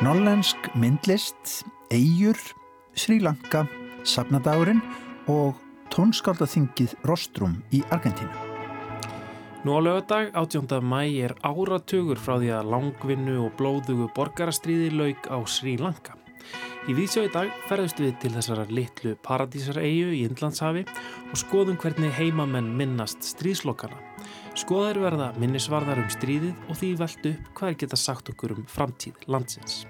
Norlensk myndlist, eigur, Sri Lanka, Safnadagurinn og tónskáldaþingið Rostrum í Argentínu. Nú á lögadag, 18. mæ, er áratugur frá því að langvinnu og blóðugu borgarastriði laug á Sri Lanka. Í Víðsjó í dag ferðust við til þessara litlu paradísareyju í Indlandshafi og skoðum hvernig heimamenn minnast stríðslokana. Skoðar verða minnisvarðar um stríðið og því veldu upp hvað er geta sagt okkur um framtíð landsins.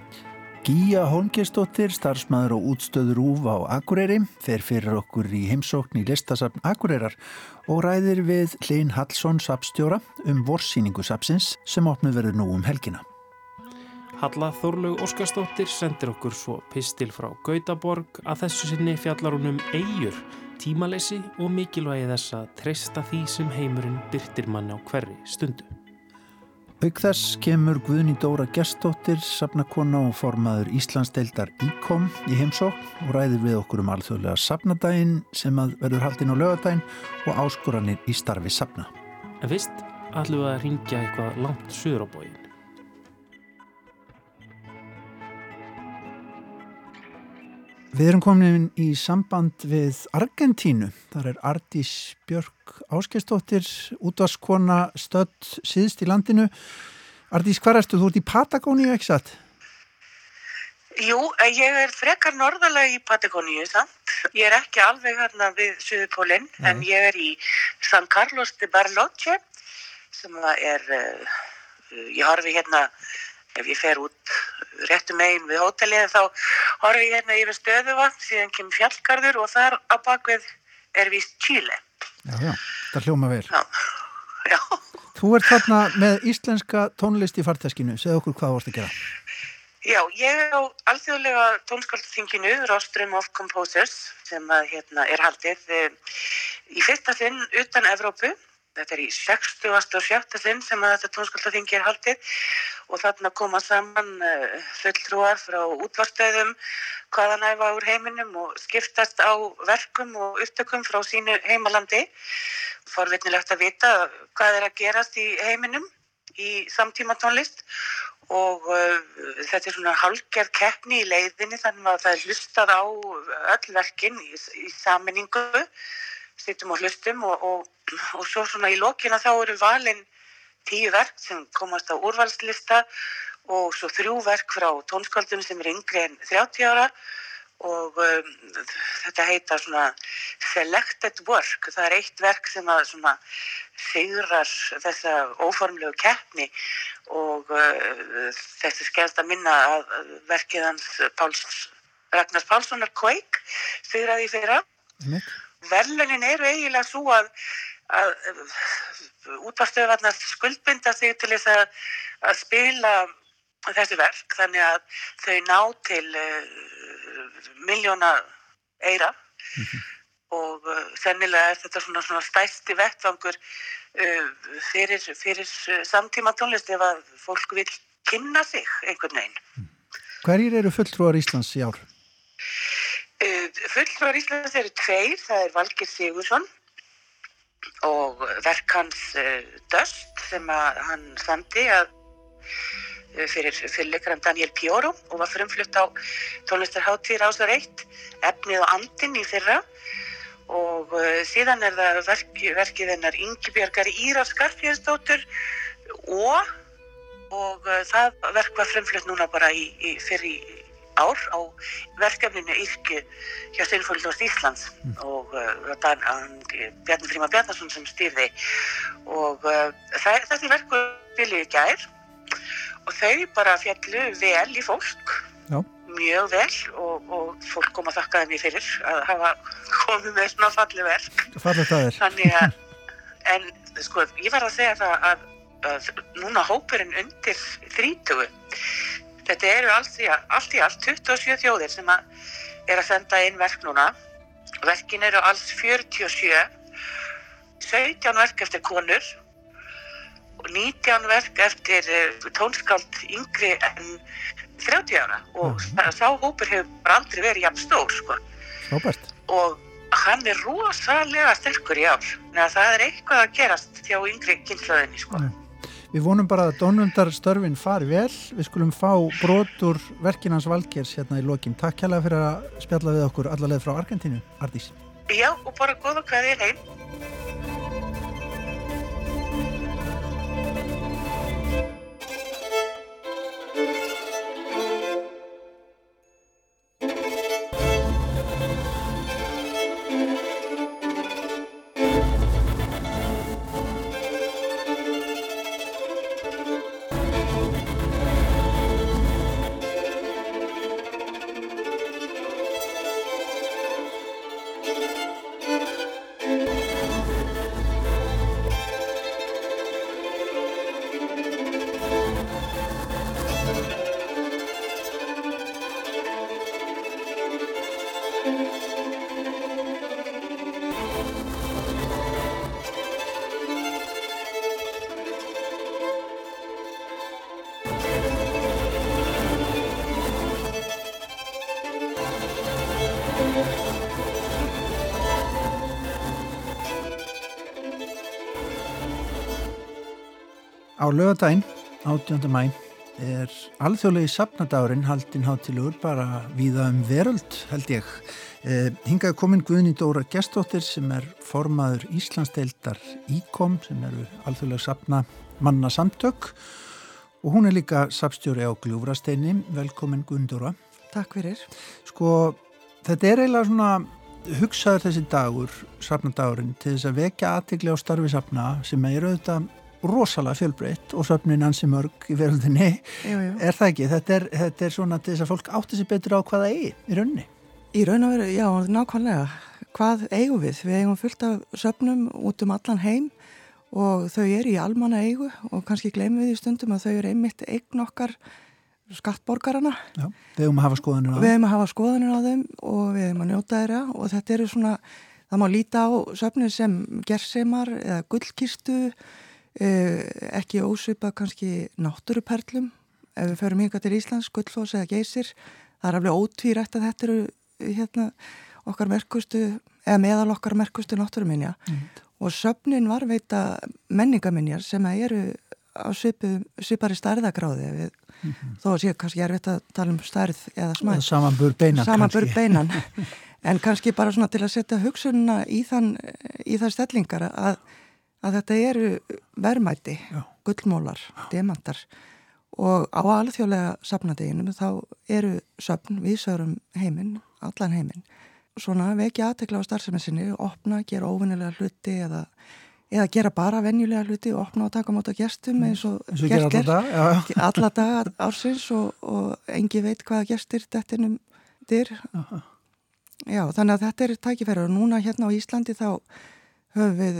Gíja Holgersdóttir, starfsmæður og útstöður úf á Akureyri, fer fyrir okkur í heimsókn í listasafn Akureyrar og ræðir við Hlinn Hallsson sapstjóra um vorsýningu sapsins sem opnu verður nú um helgina. Halla Þorlaug Óskarsdóttir sendir okkur svo pistil frá Gautaborg að þessu sinni fjallar hún um eigur, tímalesi og mikilvægi þess að treysta því sem heimurinn byrtir manni á hverri stundu. Auk þess kemur Guðni Dóra Gerstóttir, safnakona og formaður Íslandsdeildar IKOM í heimsókn og ræðir við okkur um alþjóðlega safnadaginn sem að verður haldinn á lögadaginn og áskoranir í starfi safna. En fyrst ætlum við að ringja eitthvað langt söður á bógin. Við erum komin í samband við Argentínu. Þar er Ardís Björk Áskestóttir, útvaskona stödd síðst í landinu. Ardís, hvað erstu? Þú ert í Patagóníu, ekki satt? Jú, ég er frekar norðalega í Patagóníu, samt. Ég er ekki alveg hérna við Suðupólinn, en ég er í San Carlos de Barloche, sem er, uh, ég horfi hérna ef ég fer út réttum megin við hótelið þá horfum ég hérna yfir stöðuva síðan kemur fjallgarður og þar á bakvið er vist Chile. Já, já, það hljóma vel. Já, já. Þú ert þarna með íslenska tónlist í farteskinu segð okkur hvað vorst að gera. Já, ég er á alþjóðlega tónskaldþinginu Rostrum of Composers sem að, hérna, er haldið eh, í fyrsta sinn utan Evrópu þetta er í 60. og 70. sinn sem þetta tónskaldþingi er haldið og þarna koma saman uh, fulltrúar frá útvarstöðum hvaðan æfa úr heiminum og skiptast á verkum og upptökum frá sínu heimalandi. Forvitnilegt að vita hvað er að gerast í heiminum í samtíma tónlist og uh, þetta er svona halgerð keppni í leiðinni þannig að það er hlustað á öll verkin í, í saminningu sittum og hlustum og, og, og svo svona í lokina þá eru valin tíu verk sem komast á úrvalslista og svo þrjú verk frá tónskaldunum sem er yngri en 30 ára og um, þetta heita svona selected work, það er eitt verk sem að svona sigrar þessa óformlegu keppni og uh, þessi skemst að minna að verkið hans Páls, Ragnars Pálssonar Quake sigraði fyrra. Mm verðlunin eru eiginlega svo að, að útvarstöðuvarnar skuldbynda sig til þess að, að spila þessi verk þannig að þau ná til uh, miljóna eira mm -hmm. og uh, sennilega er þetta svona, svona stæsti vettvangur uh, fyrir, fyrir samtíma tónlist ef að fólk vil kynna sig einhvern veginn. Hverjir eru fulltrúar Íslands í ár? Eh, fulltrúar Íslands eru tveir, það er Valgir Sigursson og verk hans uh, Döst sem hann samti uh, fyrir fylgleikaran Daniel Pioro og var frumflutt á tónlistarháttíð Rásar 1, efnið og andin í fyrra. Og síðan er það verk, verkið hennar Yngibjörgar Íra Skarfjörnsdóttur og, og það verk var frumflutt núna bara í, í fyrir í ár á verkefninu Írkju hjá Sinfóljóðast Íslands mm. og það er Bjarni Fríma Bjarnason sem stýrði og uh, það, þessi verku vilju í gær og þau bara fjallu vel í fólk Já. mjög vel og, og fólk kom að þakka þeim í fyrir að hafa komið með svona falli verk þannig að en sko ég var að segja það að, að núna hópurinn undir þrítugu Þetta eru allt í allt, í allt 27 þjóðir sem að er að senda inn verk núna. Verkin eru alls 47, 17 verk eftir konur og 19 verk eftir uh, tónskáld yngri en 30 ára og mm. sá hópur hefur aldrei verið jafn stór sko. Róbert. Og hann er rosalega sterkur í ár. Það er eitthvað að gerast hjá yngri kynslaðinni sko. Mm. Við vonum bara að Dónundarstörfin fari vel. Við skulum fá brotur verkinans valgers hérna í lokin. Takk kjærlega fyrir að spjalla við okkur allarleið frá Argentínu, Ardís. Já, og bara góða hverðir heim. Á lögadaginn, 18. mæ, er alþjóðlegi sapnadagurinn haldinn hátilugur bara víða um veröld, held ég. Eh, hingað komin Guðni Dóra Gestóttir sem er formaður Íslandsdeildar ICOM sem eru alþjóðlega sapna manna samtök og hún er líka sapstjóri á Gljúfrasteini. Velkomin Guðni Dóra. Takk fyrir. Sko, þetta er eiginlega svona hugsaður þessi dagur, sapnadagurinn, til þess að vekja aðtikli á starfi sapna sem er auðvitað rosalega fjölbreytt og söfnin ansi mörg í verðinni er það ekki? Þetta er, þetta er svona til þess að fólk átti sér betur á hvaða eigi í rauninni. Í raun og veru, já, nákvæmlega. Hvað eigum við? Við eigum fullt af söfnum út um allan heim og þau eru í almanna eigu og kannski glemum við í stundum að þau eru einmitt eign okkar skattborgarana Já, við eigum að hafa skoðanir á þeim. Við eigum að hafa skoðanir á þeim og við eigum að njóta þeirra og þetta eru svona, það má líta á söfnir sem gersemar eða gullkistu ekki ósvipa kannski náttúruperlum ef við förum hinga til Íslands, Guldfoss eða Geysir það er alveg ótvírætt að þetta eru hérna okkar merkustu eða meðal okkar merkustu náttúruminja mm. og söfnin var veita menningaminjar sem eru á svipu, svipari stærðagráði við, mm -hmm. þó að sé kannski er við að tala um stærð eða smæð samanbur beinan, samanbur beinan. en kannski bara svona til að setja hugsunna í þann í það stellingar að að þetta eru verðmæti, gullmólar, demantar. Og á alþjóðlega sapnadeginum þá eru söpn viðsörum heiminn, allan heiminn. Svona vekja aðtekla á starfseminsinni opna, gera óvinnilega hluti eða, eða gera bara venjulega hluti opna og taka móta gestum eins og gestir, alla dagar ársins og, og engi veit hvaða gestir dettinum dyr. Já, þannig að þetta er tækifæri og núna hérna á Íslandi þá höfum við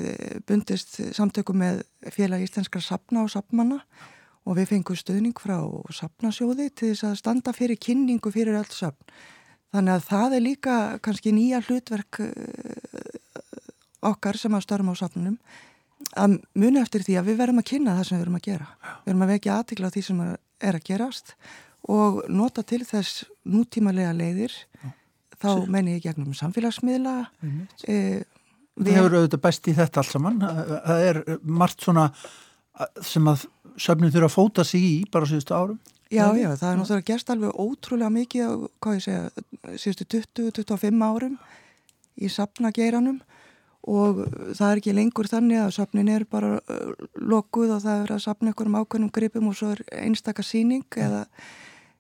bundist samtökum með félag íslenskra sapna og sapmanna og við fengum stöðning frá sapnasjóði til þess að standa fyrir kynningu fyrir allt sapn. Þannig að það er líka kannski nýja hlutverk eh, okkar sem að starfum á sapnunum að muni eftir því að við verðum að kynna það sem við verðum að gera. Við verðum að vekja aðtikla á því sem er að gerast og nota til þess nútímalega leiðir þá menn ég gegnum samfélagsmiðla eða Það hefur auðvitað best í þetta allt saman. Það er margt svona sem að söfnum þurfa að fóta sig í bara síðustu árum. Já, já, það er náttúrulega gerst alveg ótrúlega mikið, hvað ég segja, síðustu 20-25 árum í sapnageiranum og það er ekki lengur þannig að sapnin er bara lokuð og það er að sapna ykkur um ákveðnum gripum og svo er einstakar síning eða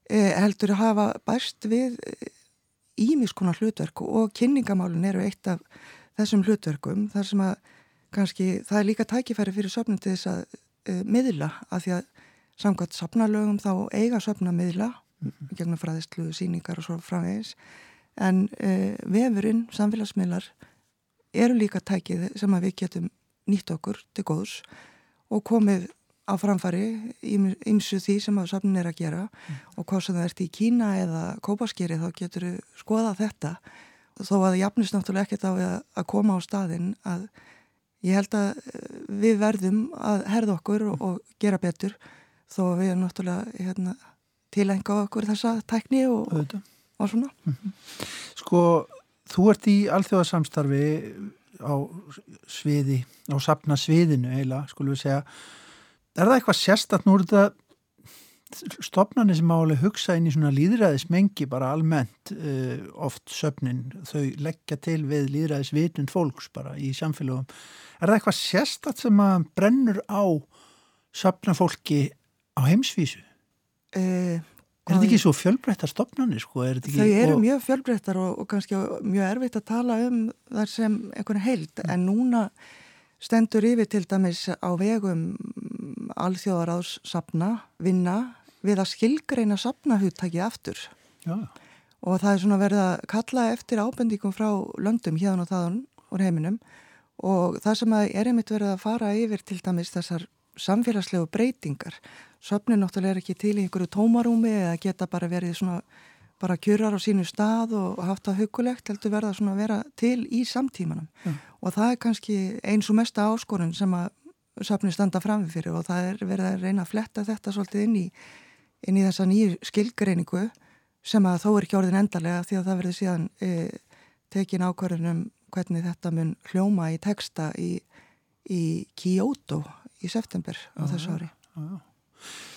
e, heldur að hafa bæst við ímiskonar hlutverk og kynningamálun eru eitt af þessum hlutverkum þar sem að kannski það er líka tækifæri fyrir söfnum til þess að uh, miðla að því að samkvæmt söfnalögum þá eiga söfna miðla mm -hmm. gegnum fræðislu, síningar og svo framvegis en uh, vefurinn, samfélagsmiðlar eru líka tækið sem að við getum nýtt okkur til góðs og komið á framfari ymsu því sem að söfnin er að gera mm. og hvað sem það ert í Kína eða Kópaskýri þá getur skoða þetta þó að það jafnist náttúrulega ekkert á að koma á staðin að ég held að eh, við verðum að herða okkur og, og gera betur þó að við erum náttúrulega hérna, tilenga okkur þessa tækni og, og svona. -hmm. Sko, þú ert í alþjóðarsamstarfi á sviði, á sapna sviðinu heila, skulum við segja er það eitthvað sérstatt nú er þetta stopnarnir sem álega hugsa inn í svona líðræðismengi bara almennt uh, oft söfnin, þau leggja til við líðræðisvitund fólks bara í samfélagum. Er það eitthvað sérstatt sem að brennur á söfnafólki á heimsvísu? Uh, er þetta ekki svo fjölbreyttar stopnarnir? Sko? Er þau eru og... mjög fjölbreyttar og, og kannski mjög erfitt að tala um þar sem einhvern heild en núna stendur yfir til dæmis á vegum alþjóðaráðssapna vinna við að skilgreina sapnahuttakið aftur Já. og það er svona verið að kalla eftir ábendingum frá löndum hérna og þaðan úr heiminum og það sem er einmitt verið að fara yfir til dæmis þessar samfélagslegu breytingar söfnin náttúrulega er ekki til í einhverju tómarúmi eða geta bara verið svona bara kjurar á sínu stað og haft það hugulegt heldur verða svona að vera til í samtímanum Já. og það er kannski eins og mesta áskorun sem að söfni standa framfyrir og það er verið að reyna að fletta þetta svolítið inn í inn í þessa nýju skilgreiningu sem að þó er ekki orðin endarlega því að það verður síðan e, tekin ákvarðunum hvernig þetta mun hljóma í texta í, í Kyoto í september á þessu ári.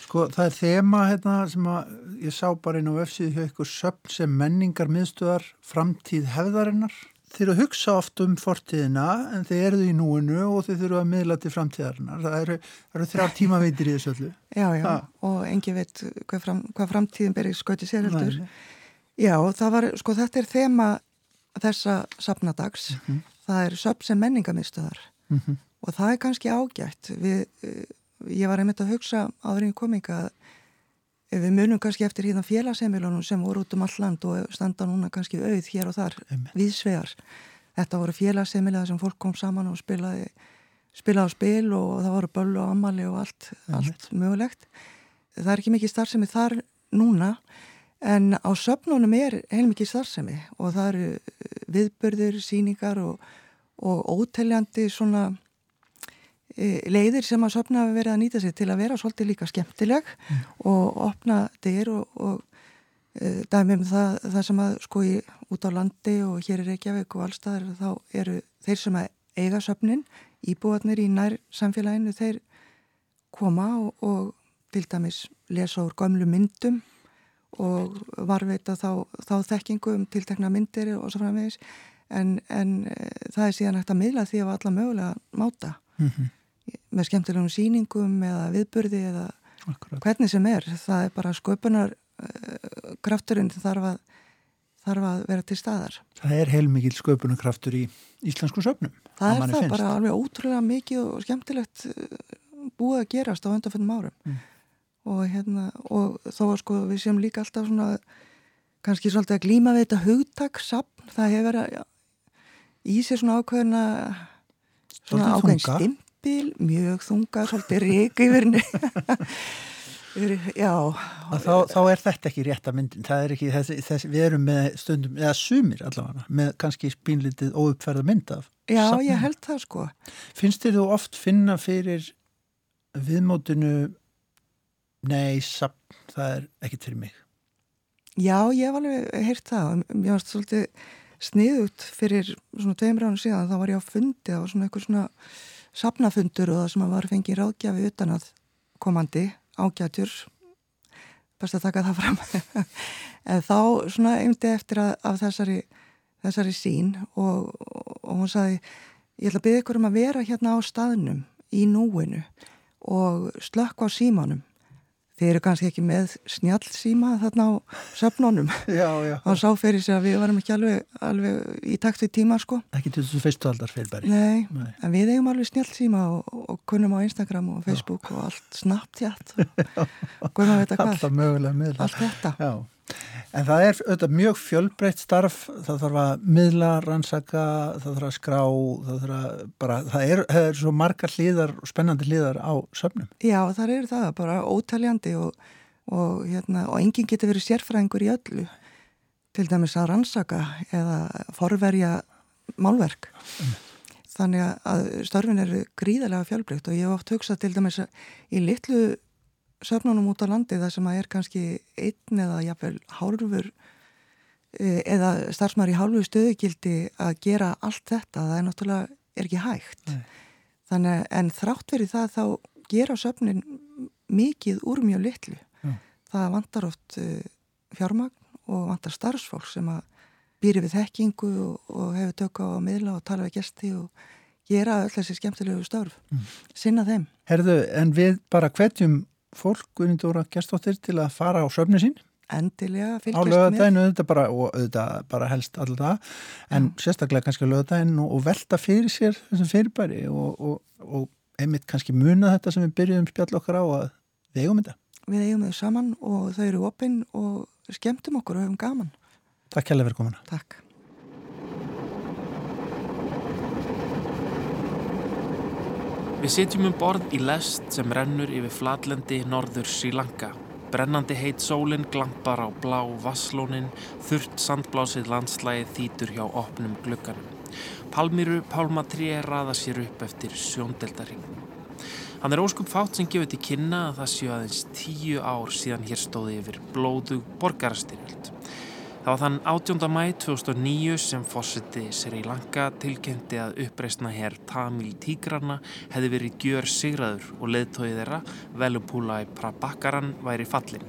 Sko það er þema hérna, sem að ég sá bara inn á öfsíðu hjá ykkur söpn sem menningar miðstöðar framtíð hefðarinnar þeir eru að hugsa oft um fortíðina en þeir eru í núinu og þeir þurfu að miðla til framtíðarinnar. Það eru, eru þrjár tímaveitir í þessu öllu. Já, já, ha. og engi veit hvað, fram, hvað framtíðin berið skauti sér heldur. Já, það var, sko þetta er þema þessa sapnadags. Mm -hmm. Það er söp sem menningamistuðar mm -hmm. og það er kannski ágætt. Við, eh, ég var einmitt að hugsa áður í kominga að Við munum kannski eftir hérna félagsemilunum sem voru út um all land og standa núna kannski auð hér og þar við svegar. Þetta voru félagsemilega sem fólk kom saman og spilaði, spilaði á spil og það voru böll og ammali og allt, allt mögulegt. Það er ekki mikið starfsemi þar núna en á söpnunum er heilmikið starfsemi og það eru viðbörður, síningar og, og óteljandi svona leiðir sem að sopna hafa verið að nýta sér til að vera svolítið líka skemmtileg mm. og opna dyr og, og e, dæmum það, það sem að sko í út á landi og hér í Reykjavík og allstaðar þá eru þeir sem að eiga söpnin, íbúarnir í nær samfélaginu, þeir koma og, og til dæmis lesa úr gömlu myndum og varveita þá, þá þekkingu um tiltekna myndir og svo framvegis. En, en e, það er síðan hægt að miðla því að alla mögulega máta. Mm -hmm með skemmtilegum síningum eða viðburði eða Akkurat. hvernig sem er það er bara sköpunar uh, krafturinn þarf að, þarf að vera til staðar Það er heilmikið sköpunarkraftur í íslensku söpnum Það er það finnst. bara alveg ótrúlega mikið og skemmtilegt eh, búið að gerast á öndarföndum árum mm. og hérna og þó að sko við séum líka alltaf svona kannski svolítið að glíma við þetta hugtaksapn það hefur verið í sér svona ákveðina svona ákveðin stimm stimpil, mjög þunga, svolítið rík yfir henni. Já. Þá, þá er þetta ekki rétt að myndin, það er ekki, þessi, þessi, við erum með stundum, eða sumir allavega, með kannski spínlitið óuppferða mynd af. Já, sapnum. ég held það sko. Finnst þið þú oft finna fyrir viðmótinu, nei, sapn, það er ekkit fyrir mig? Já, ég hef alveg heyrt það, mér varst svolítið sniðut fyrir svona tveimur ánum síðan, þá var ég á fundi, það var svona eitthvað svona sapnafundur og það sem að var fengið ráðgjafi utan að komandi ágætjur best að taka það fram. En þá svona eimdi eftir að, af þessari, þessari sín og, og hún saði ég ætla að byggja ykkur um að vera hérna á staðnum í núinu og slökk á símanum Þið eru kannski ekki með snjálfsíma þarna á söfnunum. Og sá fyrir sig að við varum ekki alveg, alveg í takt við tíma, sko. Ekki til þessu fyrstu aldar fyrir bæri. Nei, Nei, en við eigum alveg snjálfsíma og, og kunnum á Instagram og Facebook já. og allt snabt hjátt. Og kunnum að veit að hvað. Allt þetta. En það er auðvitað mjög fjölbreytt starf, það þarf að miðla, rannsaka, það þarf að skrá, það þarf að bara, það er, það er svo margar hlýðar og spennandi hlýðar á söfnum. Já, það er það, bara ótaljandi og, og, hérna, og enginn getur verið sérfræðingur í öllu, til dæmis að rannsaka eða forverja málverk. Mm. Þannig að störfin eru gríðarlega fjölbreytt og ég hef oft hugsað til dæmis í litlu söfnunum út á landi það sem að er kannski einn eða jáfnveil hálfur e, eða starfsmæri hálfu stöðugildi að gera allt þetta, það er náttúrulega er ekki hægt. Þannig en þrátt verið það þá gera söfnin mikið úr mjög litlu. Já. Það vantar oft uh, fjármagn og vantar starfsfólk sem að býri við þekkingu og, og hefur tökka á miðla og tala við gæsti og gera öll þessi skemmtilegu störf, mm. sinna þeim. Herðu, en við bara hvetjum fólk, Guðnindóra Gjestóttir, til að fara á söfni sín? Endilega, fylgjast með. Á lögadaginu, þetta bara, og þetta bara helst alltaf, en Já. sérstaklega kannski á lögadaginu og velta fyrir sér þessum fyrirbæri og, og, og einmitt kannski muna þetta sem við byrjuðum spjall okkar á að við eigum þetta. Við eigum þau saman og þau eru opinn og skemmtum okkur og hefum gaman. Takk hjálpa fyrir komuna. Takk. Við sitjum um borð í lest sem rennur yfir flatlendi norður Sri Lanka. Brennandi heit sólinn glampar á blá vasslónin, þurrt sandblásið landslægið þýtur hjá opnum glögganum. Palmýru pálmatrið raða sér upp eftir sjóndeldarhingnum. Hann er óskup fátt sem gefur til kynna að það séu aðeins tíu ár síðan hér stóði yfir blóðu borgarastyrjöld. Það var þann 18. mæ 2009 sem fórseti Sri Lanka tilkynnti að uppreysna hér Tamil Tigrana hefði verið gjör sigraður og leðtóið þeirra Velupúlai Prabakaran væri fallin.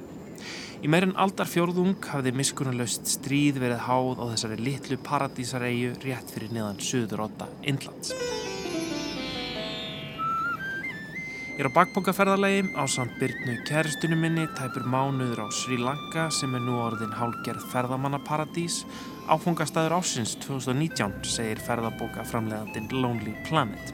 Í meirinn aldar fjórðung hafði miskunnulegst stríð verið háð á þessari litlu paradísareiu rétt fyrir niðan söður óta Indlands. Ég er á bakbókaferðarlegi á samt byrnu kæristunum minni tæpur mánuður á Sri Lanka sem er nú orðin hálgerð ferðamannaparadís áfungastæður ásins 2019 segir ferðabókaframleðandinn Lonely Planet.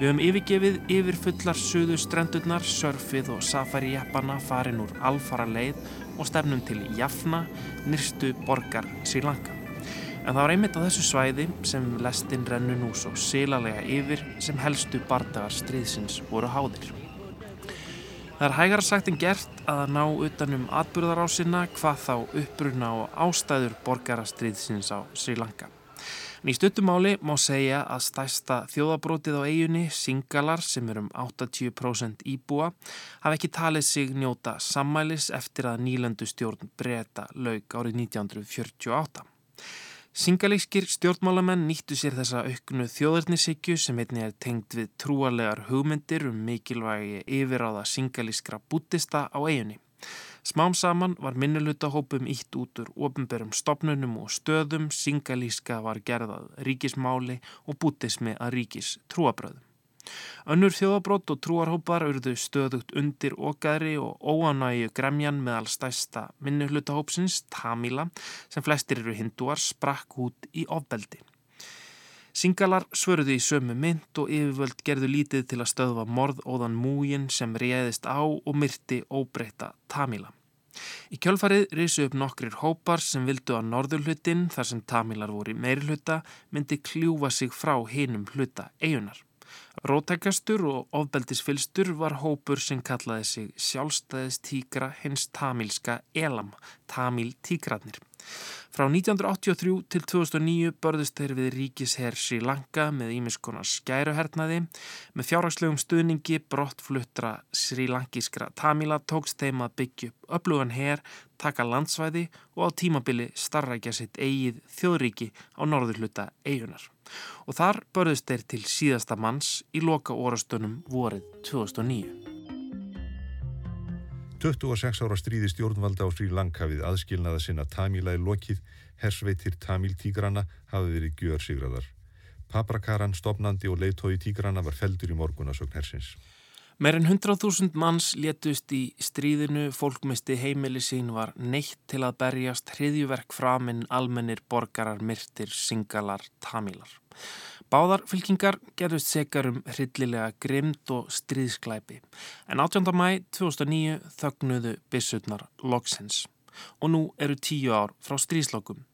Við höfum yfirgefið yfir fullar söðu strendurnar, surfið og safari-jeppana farin úr alfara leið og stefnum til Jaffna, nýrstu borgar Sri Lanka. En það var einmitt á þessu svæði sem lestin rennu nú svo silalega yfir sem helstu bardagar stríðsins voru háðir. Það er hægara sagt en gert að ná utanum atbyrðarásina hvað þá uppbruna og ástæður borgarastriðsins á Sri Lanka. En í stuttumáli má segja að stæsta þjóðabrótið á eiginni, Singalar, sem er um 80% íbúa, hafi ekki talið sig njóta sammælis eftir að nýlandu stjórn breyta laug árið 1948. Singalískir stjórnmálamenn nýttu sér þessa auknu þjóðarnisíkju sem einnig er tengd við trúalegar hugmyndir um mikilvægi yfiráða singalískra bútista á eiginni. Smám saman var minnulutahópum ítt út úr ofinberum stopnunum og stöðum, singalíska var gerðað ríkismáli og bútismi að ríkis trúabröðum. Önnur þjóðabrótt og trúarhópar urðu stöðugt undir okkari og óanægu gremjan meðal stæsta minnuhlutahópsins, Tamila, sem flestir eru hindúar, sprakk út í ofbeldi. Singalar svöruði í sömu mynd og yfirvöld gerðu lítið til að stöðva morð óðan múgin sem réðist á og myrti óbreyta Tamila. Í kjölfarið risu upp nokkrir hópar sem vildu að norðurhlutin, þar sem Tamilar voru meirhluta, myndi kljúfa sig frá hinum hluta eigunar. Rótækastur og ofbeldisfylstur var hópur sem kallaði sig sjálfstæðistíkra hins tamilska Elam, Tamil tíkratnir. Frá 1983 til 2009 börðust þeir við ríkisherr Sri Lanka með ímiskonar skæruhernaði. Með fjárhagslegum stuðningi brottfluttra Sri Lankískra Tamila tókst þeim að byggja upp öflugan herr, taka landsvæði og á tímabili starrækja sitt eigið þjóðríki á norðurluta eigunar. Og þar börðust þeir til síðasta manns í loka orastunum vorið 2009. 26 ára stríði stjórnvalda á Sri Lanka við aðskilnaða sinna Tamila í lokið, hersveitir Tamil tígrana hafi verið gjör sigraðar. Paprakaran, stopnandi og leitói tígrana var feldur í morgunasögn hersins. Meirinn 100.000 manns létust í stríðinu, fólkmisti heimili sín var neitt til að berjast hriðjuverk framinn almennir borgarar myrtir, singalar, tamilar. Báðar fylkingar gerðust sekar um hryllilega grimd og stríðsklæpi en 18. mæ 2009 þögnuðu bissutnar loksins og nú eru tíu ár frá stríðslokum.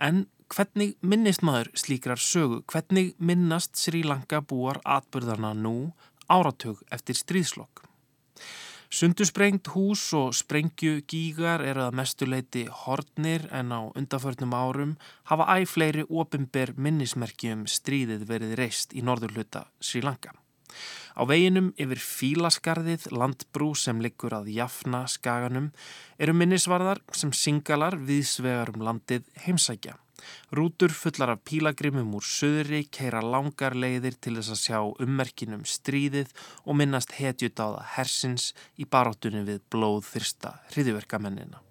En hvernig minnist maður slíkrar sögu? Hvernig minnast Sri Lanka búar atbyrðarna nú áratug eftir stríðslokk? Sundursprengt hús og sprengju gígar eru að mestuleiti hortnir en á undaförnum árum hafa æg fleiri ofinber minnismerki um stríðið verið reist í norðurluta Sri Lanka. Á veginum yfir fílaskarðið landbrú sem liggur að jafna skaganum eru minnisvarðar sem singalar viðsvegar um landið heimsækja. Rútur fullar af pílagrimum úr söðri keira langar leiðir til þess að sjá ummerkinum stríðið og minnast hetjudáða hersins í baróttunni við blóð þyrsta hriðiverkamennina.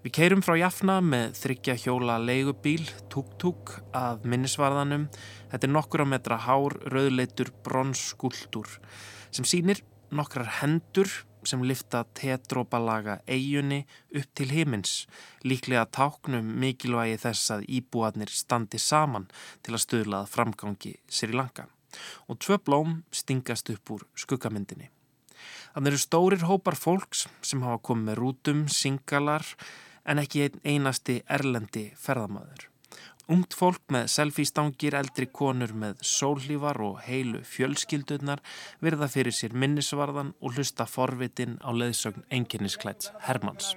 Við keirum frá Jafna með þryggja hjóla leigubíl, tuk-tuk, að minnisvarðanum. Þetta er nokkura metra hár, rauðleitur, bronsskúldur sem sýnir nokkrar hendur sem lifta tetrópalaga eigunni upp til himins, líklega táknum mikilvægi þess að íbúarnir standi saman til að stöðlað framgangi Sri Lanka. Og tvö blóm stingast upp úr skuggamyndinni. Þannig eru stórir hópar fólks sem hafa komið með rútum, singalar, en ekki einn einasti erlendi ferðamaður. Ungt fólk með selfie-stangir, eldri konur með sólhlífar og heilu fjölskyldurnar virða fyrir sér minnisvarðan og hlusta forvitin á leðsögn enginnisklæts Hermanns.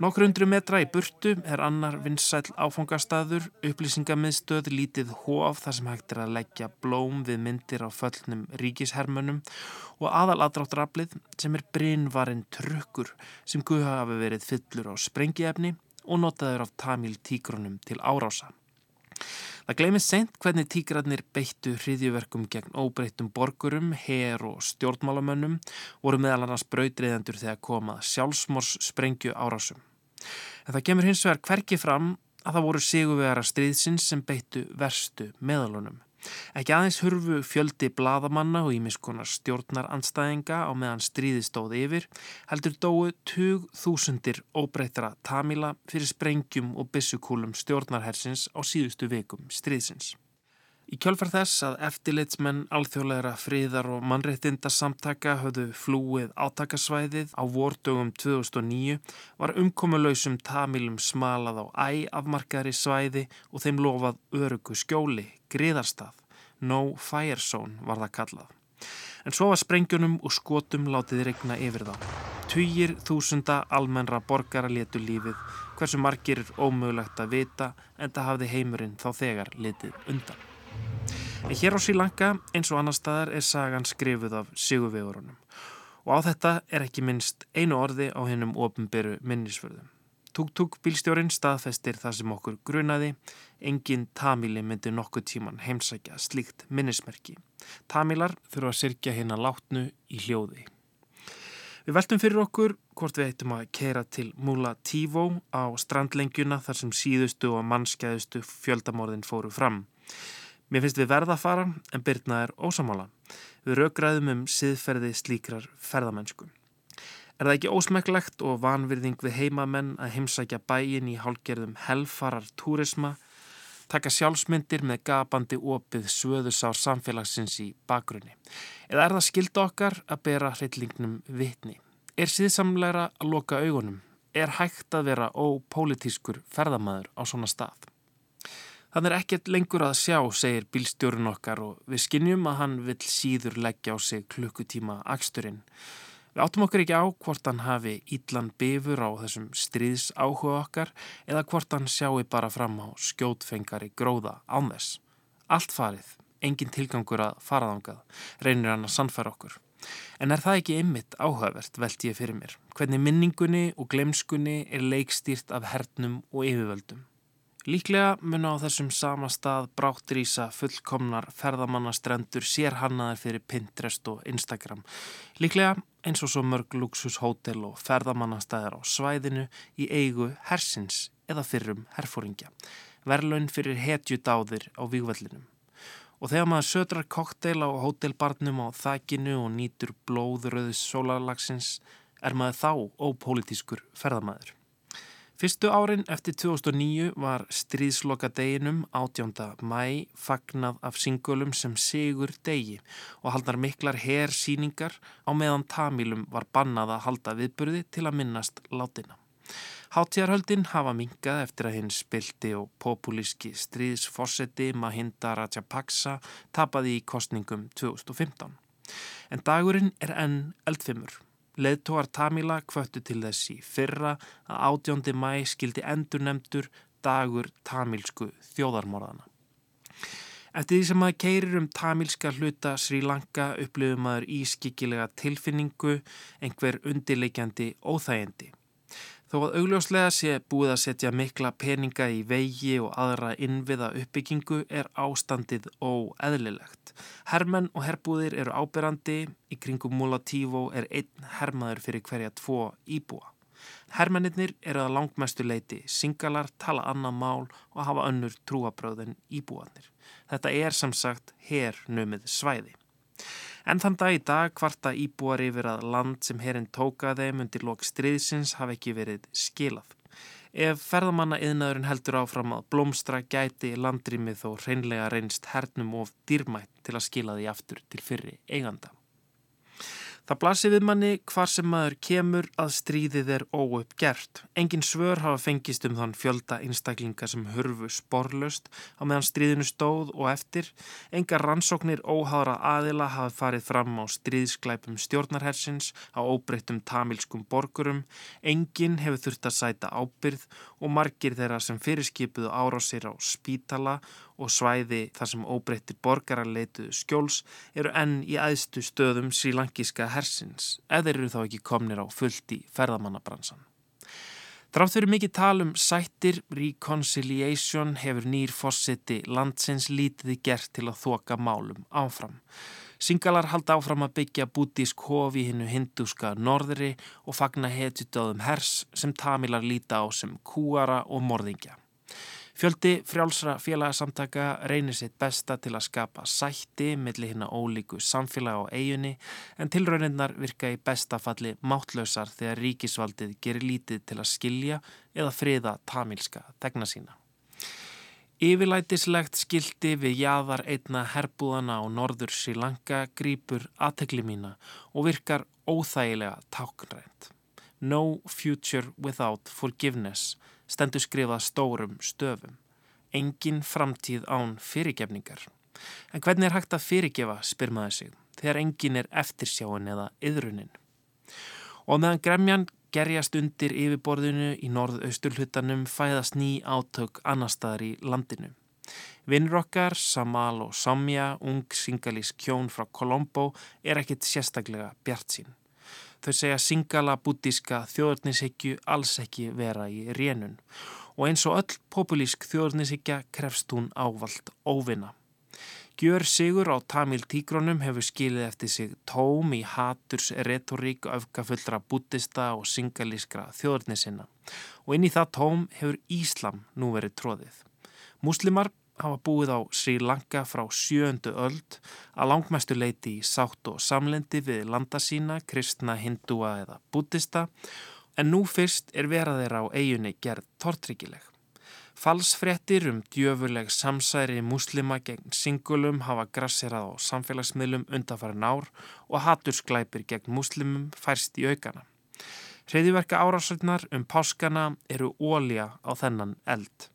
Nokkur undru metra í burtu er annar vinsæl áfangastadur, upplýsingamiðstöð lítið hóf þar sem hægt er að leggja blóm við myndir á föllnum ríkishermönum og aðaladráttaraflið sem er brinnvarinn trukkur sem guða hafi verið fyllur á sprengiefni og notaður af Tamil tígrunum til árása. Það gleymið sent hvernig tígrarnir beittu hriðjuverkum gegn óbreyttum borgurum, her og stjórnmálamönnum voru meðal annars brautriðendur þegar komað sjálfsmors sprengju árásum. En það kemur hins vegar hverki fram að það voru sigurvegara stríðsins sem beittu verstu meðalunum. Ekki aðeins hurfu fjöldi bladamanna og ímiskonar stjórnar anstæðinga á meðan stríði stóði yfir, heldur dói tug þúsundir óbreyttra Tamila fyrir sprengjum og bissukúlum stjórnarhersins á síðustu vekum stríðsins. Í kjölfar þess að eftirlitsmenn alþjóðleira friðar og mannreitinda samtaka höfðu flúið átakasvæðið á vordögum 2009 var umkomulausum tamilum smalað á æ afmarkaðri svæði og þeim lofað örugu skjóli, griðarstað, no fire zone var það kallað. En svo var sprengjunum og skotum látið regna yfir þá. Tugir þúsunda almennra borgara letu lífið, hversu margir er ómögulegt að vita en það hafði heimurinn þá þegar letið undan. En hér á Sílanka eins og annar staðar er sagan skrifuð af sigurvegurunum og á þetta er ekki minnst einu orði á hennum ofinberu minnisförðum. Tuk-tuk bílstjórin staðfestir það sem okkur grunaði, engin tamili myndi nokkuð tíman heimsækja slíkt minnismerki. Tamilar þurfa að sirkja hérna látnu í hljóði. Við veltum fyrir okkur hvort við eittum að keira til Mula Tífó á strandlengjuna þar sem síðustu og mannskæðustu fjöldamorðin fóru fram. Mér finnst við verða að fara en byrna er ósamála. Við raugræðum um siðferði slíkrar ferðamennsku. Er það ekki ósmekklegt og vanvirðing við heimamenn að heimsækja bæin í hálgerðum helfarar túrisma, taka sjálfsmyndir með gapandi opið svöðusár samfélagsins í bakgrunni? Eða er það skild okkar að bera hryllingnum vitni? Er síðsamleira að loka augunum? Er hægt að vera ópolítískur ferðamæður á svona stað? Þannig er ekkert lengur að sjá, segir bílstjórun okkar og við skinnjum að hann vill síður leggja á sig klukkutíma aksturinn. Við áttum okkur ekki á hvort hann hafi ídlan bifur á þessum stríðs áhuga okkar eða hvort hann sjáu bara fram á skjótfengari gróða án þess. Allt farið, engin tilgangur að faraðangað, reynir hann að sannfæra okkur. En er það ekki ymmit áhugavert, veld ég fyrir mér, hvernig minningunni og glemskunni er leikstýrt af hernum og yfirvöldum. Líklega mun á þessum sama stað bráttrýsa fullkomnar ferðamannastrendur sérhannaðar fyrir Pinterest og Instagram. Líklega eins og svo mörg luxushótel og ferðamannastæðar á svæðinu í eigu hersins eða fyrrum herfóringja. Verlaun fyrir hetjudáðir á výgvellinum. Og þegar maður södrar kokteil á hótelbarnum á þakkinu og nýtur blóðröðus sólarlagsins er maður þá ópolítiskur ferðamæður. Fyrstu árin eftir 2009 var stríðsloka deginum 18. mæ fagnað af singulum sem Sigur degi og haldar miklar hersýningar á meðan Tamilum var bannað að halda viðburði til að minnast látina. Háttíðarhöldin hafa mingað eftir að hinn spilti og populíski stríðsforsetti Mahinda Rajapaksa tapaði í kostningum 2015. En dagurinn er enn eldfimur. Leðtóar Tamila kvöttu til þessi fyrra að átjóndi mæ skildi endur nefndur dagur tamilsku þjóðarmorðana. Eftir því sem maður keirir um tamilska hluta Sri Lanka upplifum maður ískikilega tilfinningu, einhver undirleikjandi óþægindi. Þó að augljóslega sé búið að setja mikla peninga í vegi og aðra innviða uppbyggingu er ástandið óeðlilegt. Hermenn og herbúðir eru áberandi, í kringum Mulatívo er einn hermaður fyrir hverja tvo íbúa. Hermennir eru að langmestu leiti, singalar, tala annað mál og hafa önnur trúabröðin íbúanir. Þetta er sem sagt hernumið svæði. En þann dag í dag kvarta íbúar yfir að land sem herinn tóka þeim undir lok striðsins hafi ekki verið skilað. Ef ferðamanna yðnaðurinn heldur áfram að blómstra gæti landrýmið þó reynlega reynst hernum of dýrmætt til að skila því aftur til fyrri eiganda. Það blasir við manni hvar sem maður kemur að stríðið er óuppgert. Engin svör hafa fengist um þann fjölda einstaklinga sem hurfu sporlust á meðan stríðinu stóð og eftir. Engar rannsóknir óháðra aðila hafa farið fram á stríðsklæpum stjórnarhersins á óbreyttum tamilskum borgurum. Engin hefur þurft að sæta ábyrð og margir þeirra sem fyrirskipuðu árásir á spítala og svæði þar sem óbreyttir borgarar leituðu skjóls eru enn í æðstu stöðum sílankíska hersins, eða eru þá ekki komnir á fullt í ferðamannabransan. Drátt fyrir mikið talum sættir, reconciliation hefur nýr fósiti landsins lítiði gert til að þoka málum áfram. Singalar halda áfram að byggja bútísk hofi hinnu hindúska norðri og fagna hetjutöðum hers sem tamilar líta á sem kúara og morðingja. Fjöldi frjálsra félagsamtaka reynir sitt besta til að skapa sætti millir hinn að ólíku samfélag á eiginni en tilrauninnar virka í bestafalli mátlausar þegar ríkisvaldið gerir lítið til að skilja eða friða tamilska tegna sína. Yfirlætislegt skildi við jaðar einna herbúðana á norður Sri Lanka grýpur aðtegli mína og virkar óþægilega táknrænt. No future without forgiveness stendur skrifað stórum stöfum. Engin framtíð án fyrirgefningar. En hvernig er hægt að fyrirgefa, spyr maður sig, þegar engin er eftirsjáin eða yðrunin. Og meðan gremjan gerjast undir yfirborðinu í norðausturhuttanum fæðast ný átök annar staðar í landinu. Vinnur okkar, Samal og Samja, ung singalís kjón frá Colombo, er ekkit sérstaklega bjart sín. Þau segja singala bútíska þjóðurnishyggju alls ekki vera í rénun og eins og öll populísk þjóðurnishyggja krefst hún ávalt óvinna. Gjör Sigur á Tamil Tígrónum hefur skilið eftir sig tóm í haturs retorík öfgafullra bútista og singalískra þjóðurnisina og inn í það tóm hefur Íslam nú verið tróðið. Múslimar hafa búið á Sri Lanka frá sjöndu öld að langmestu leiti í sátt og samlendi við landa sína, kristna, hindúa eða bútista en nú fyrst er verað þeirra á eiginni gerð tortryggileg. Falsfrettir um djöfuleg samsæri muslima gegn singulum hafa grasserað á samfélagsmiðlum undanfæri nár og hatursklæpir gegn muslimum færst í aukana. Hreðiverka árásöldnar um páskana eru ólja á þennan eld.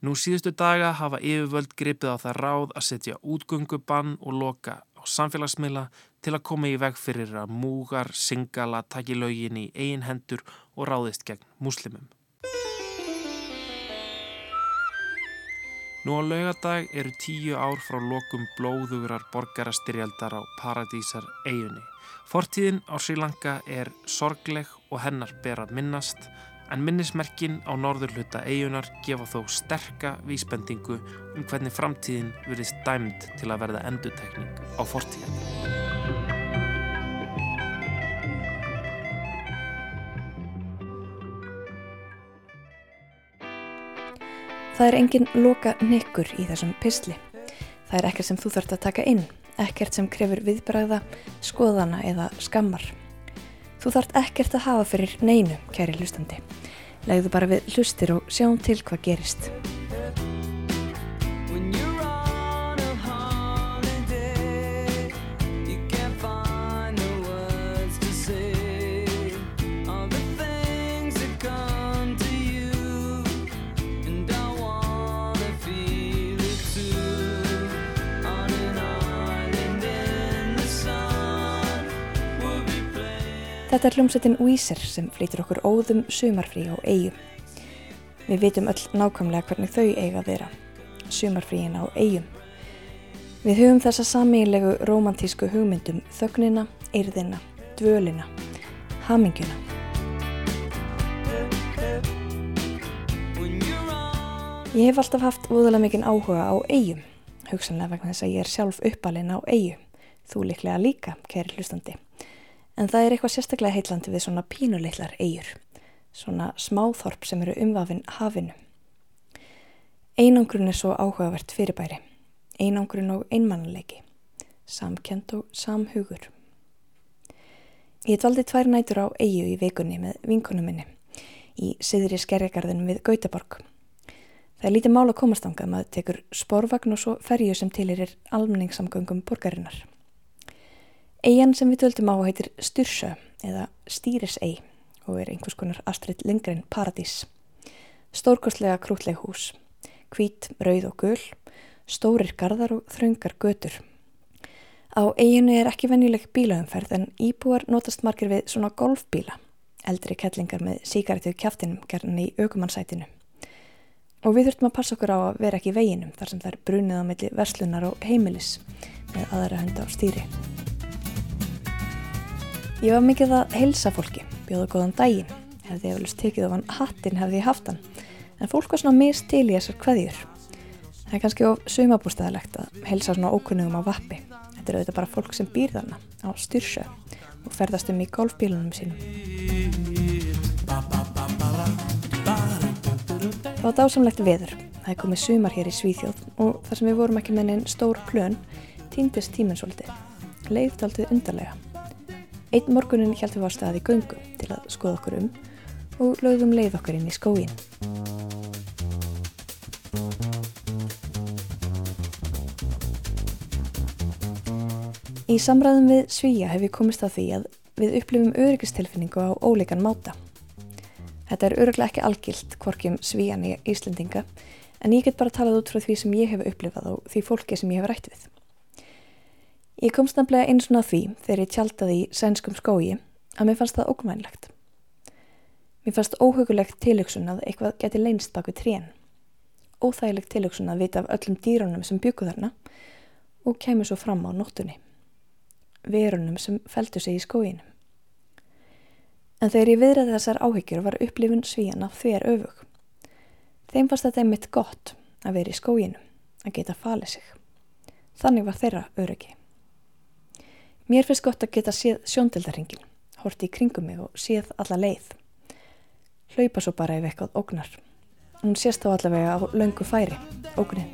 Nú síðustu daga hafa yfirvöld gripið á það ráð að setja útgöngubann og loka á samfélagsmiðla til að koma í veg fyrir að múgar, singala, taki laugin í eigin hendur og ráðist gegn muslimum. Nú á laugadag eru tíu ár frá lokum blóðugurar borgarastyrjaldar á Paradísar eiginni. Fortíðin á Sri Lanka er sorgleg og hennar ber að minnast en minnismerkin á norðurluta eigunar gefa þó sterka vísbendingu um hvernig framtíðin verðist dæmd til að verða endutekning á fortíðinni. Það er engin loka nekkur í þessum pysli. Það er ekkert sem þú þarfst að taka inn, ekkert sem krefur viðbræða, skoðana eða skammar. Þú þart ekkert að hafa fyrir neinu, kæri hlustandi. Legðu bara við hlustir og sjáum til hvað gerist. Þetta er hljómsettin Weezer sem flytur okkur óðum sumarfrí á eigum. Við vitum öll nákvæmlega hvernig þau eiga að vera. Sumarfríin á eigum. Við hugum þessa samílegu romantísku hugmyndum þögnina, eyrðina, dvölina, haminguna. Ég hef alltaf haft óðurlega mikinn áhuga á eigum, hugsanlega vegna þess að ég er sjálf uppalinn á eigu, þú liklega líka, kæri hlustandi. En það er eitthvað sérstaklega heitlandi við svona pínuleiklar eigur, svona smáþorp sem eru umvafinn hafinu. Einangrun er svo áhugavert fyrirbæri, einangrun og einmannleiki, samkend og samhugur. Ég dvaldi tvær nætur á eigu í vikunni með vinkunum minni í siðri skerjagarðin við Gautaborg. Það er lítið mál að komast ánga maður tekur sporvagn og svo ferju sem til er almenningssamgöngum borgarinnar. Eian sem við töldum á heitir Styrsjö eða Stýrisei og er einhvers konar Astrid Lindgren paradís. Stórkostlega krútleg hús, hvít, rauð og gull, stórir gardar og þröngar götur. Á eiginu er ekki venjuleg bílaumferð en íbúar notast margir við svona golfbíla, eldri kettlingar með síkartu kjaftinum gerðan í aukumannsætinu og við þurftum að passa okkur á að vera ekki í veginum þar sem er brunið á milli verslunar og heimilis með aðra hönda á stýri. Ég var mikið að heilsa fólki, bjóða góðan daginn, hefði ég velust tekið ofan hattin hefði ég haft hann, en fólk var svona mist til í þessar kveðjur. Það er kannski of sumabústæðilegt að heilsa svona ókunnugum á vappi. Þetta er auðvitað bara fólk sem býr þarna á styrsjö og ferðast um í golfbílunum sínum. Það var dásamlegt veður. Það er komið sumar hér í Svíþjóð og þar sem við vorum ekki með neinn stór plön týndist tíminn svolítið. Leiðt aldrei undarlega. Einn morgunin hjálpum við á staði göngu til að skoða okkur um og lögðum leið okkur inn í skóin. Í samræðum við Svíja hef ég komist að því að við upplifum öryggistilfinningu á óleikan máta. Þetta er öruglega ekki algilt hvorkjum svíjan í Íslendinga en ég get bara talað út frá því sem ég hef upplifað og því fólki sem ég hef rætt við. Ég komst nefnilega eins og því þegar ég tjaldaði í sænskum skói að mér fannst það ógmænlegt. Mér fannst óhugulegt tilöksun að eitthvað geti leinst baku trén. Óþægilegt tilöksun að vita af öllum dýrunum sem byggu þarna og kemur svo fram á nóttunni. Verunum sem feldu sig í skóinu. En þegar ég viðræði þessar áhyggjur var upplifun svíjana þver öfug. Þeim fannst þetta einmitt gott að vera í skóginu, að geta falið sig. Þannig var þeirra öryggi. Mér finnst gott að geta séð sjóndeldarhingin, horti í kringum mig og séð alla leið. Hlaupa svo bara ef eitthvað ógnar. Hún sést þá allavega á laungu færi, ógnin.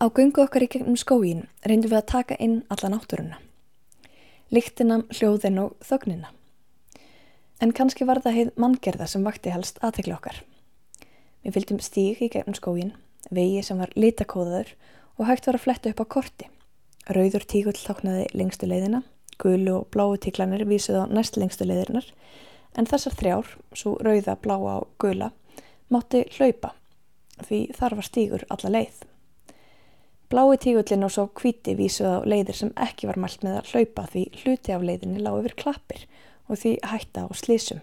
Á gungu okkar í gegnum skógin reyndum við að taka inn alla náttúruna. Líktina, hljóðin og þögnina. En kannski var það heið manngerða sem vakti helst aðtegla okkar. Við fylgdum stíg í gegnum skógin, vegi sem var litakóðaður og hægt var að fletta upp á korti. Rauður tígull táknaði lengstu leiðina, gulu og bláu tíklanir vísuð á næst lengstu leiðirinnar, en þessar þrjár, svo rauða, bláa og gula, mátti hlaupa því þar var stígur alla leið. Blái tígullin og svo kvíti vísuð á leiðir sem ekki var mælt með að hlaupa því hluti af leiðinni lág yfir klappir og því hætta á slísum.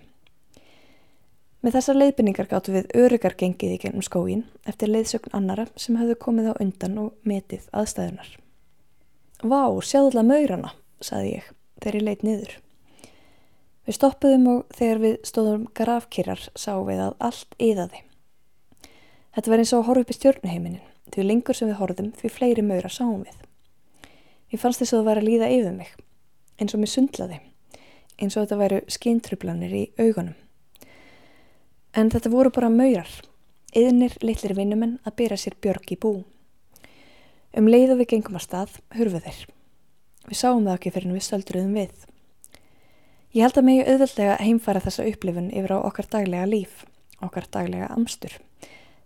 Með þessar leiðbynningar gáttu við örugar gengið í gennum skógin eftir leiðsögn annara sem höfðu komið á undan og metið aðstæðunar. Vá, sjáðulega maurana, saði ég þegar ég leitt niður. Við stoppuðum og þegar við stóðum grafkýrar sáum við að allt yðaði. Þetta var eins og að horfa upp í stjórnuheiminin, því lengur sem við horfum því fleiri maura sáum við. Ég fannst þess að það var að líða yfir mig, eins og mér sundlaði, eins og þetta væru skintrublanir í augunum. En þetta voru bara maurar, yðnir litlir vinnumenn að byrja sér björg í bú. Um leið og við gengum að stað, hurfuð þeir. Við sáum það ekki fyrir en við stöldruðum við. Ég held að megi auðveldlega heimfara þessa upplifun yfir á okkar daglega líf, okkar daglega amstur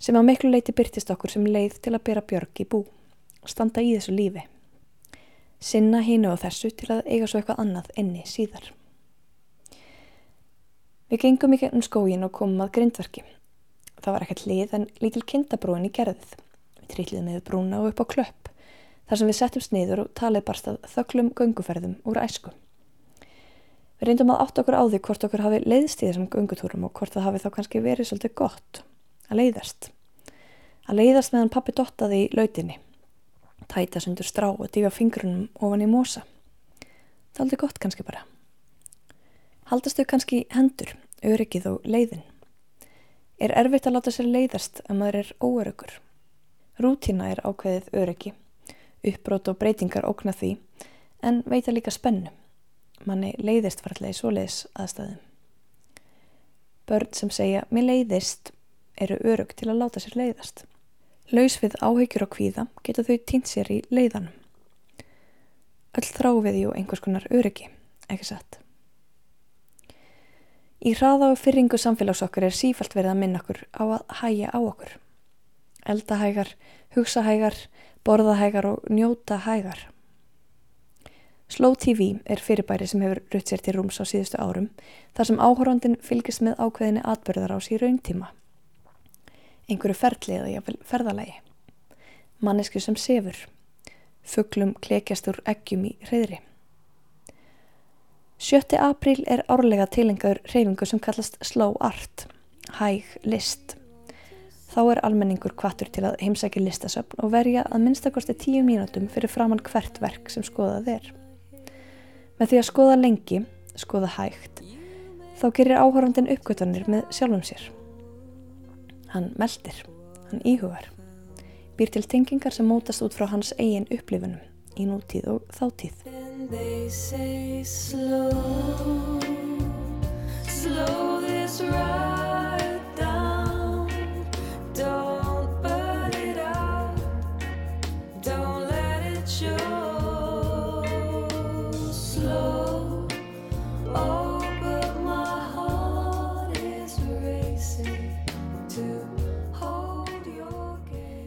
sem á miklu leiti byrtist okkur sem leið til að byrja björg í bú standa í þessu lífi. Sinna hínu og þessu til að eiga svo eitthvað annað enni síðar. Við gengum í gegnum skógin og komum að grindverki. Það var ekkert lið en lítil kindabrúin í gerðið. Við trýtliðum með brúna og upp á klöpp þar sem við settum sniður og talið barstað þöklum gönguferðum úr æsku. Við reyndum að átt okkur á því hvort okkur hafi leiðst í þessum göngutúrum og hvort það hafi þá kannski verið svolítið gott að leiðast. Að leiðast meðan pappi dottaði í lautinni. Tæta sundur strá og dífa fingrunum ofan í mosa. Það er aldrei gott kannski bara. Haldastu kannski hendur, öryggið og leiðin. Er erfitt að láta sér leiðast að maður er óöryggur. Rútína er ákveðið öryggi. Uppbrót og breytingar ókna því en veita líka spennu. Manni leiðist farlega í svoleiðis aðstæðum. Börn sem segja mér leiðist eru örygg til að láta sér leiðast. Laus við áhyggjur og kvíða geta þau týnt sér í leiðanum. Öll þráfið jú einhvers konar öryggi, ekki satt. Í hraða og fyrringu samfélags okkur er sífalt verið að minna okkur á að hæja á okkur. Eldahægar, hugsahægar, borðahægar og njótahægar. Slow TV er fyrirbæri sem hefur rutt sér til rúms á síðustu árum þar sem áhórandin fylgist með ákveðinni atbyrðar á sír rauntíma. Einhverju ferðli eða jáfnvel ferðalagi. Mannesku sem sefur. Fugglum klekjast úr eggjum í reyðri. 7. apríl er árlega tilengaður reyfingu sem kallast slow art, hæg list. Þá er almenningur kvartur til að heimsækja listasöfn og verja að minnstakosti tíu mínútum fyrir framann hvert verk sem skoðað er. Með því að skoða lengi, skoða hægt, þá gerir áhörfandin uppgötanir með sjálfum sér. Hann meldir, hann íhugar, býr til tengingar sem mótast út frá hans eigin upplifunum í nútíð og þáttíð.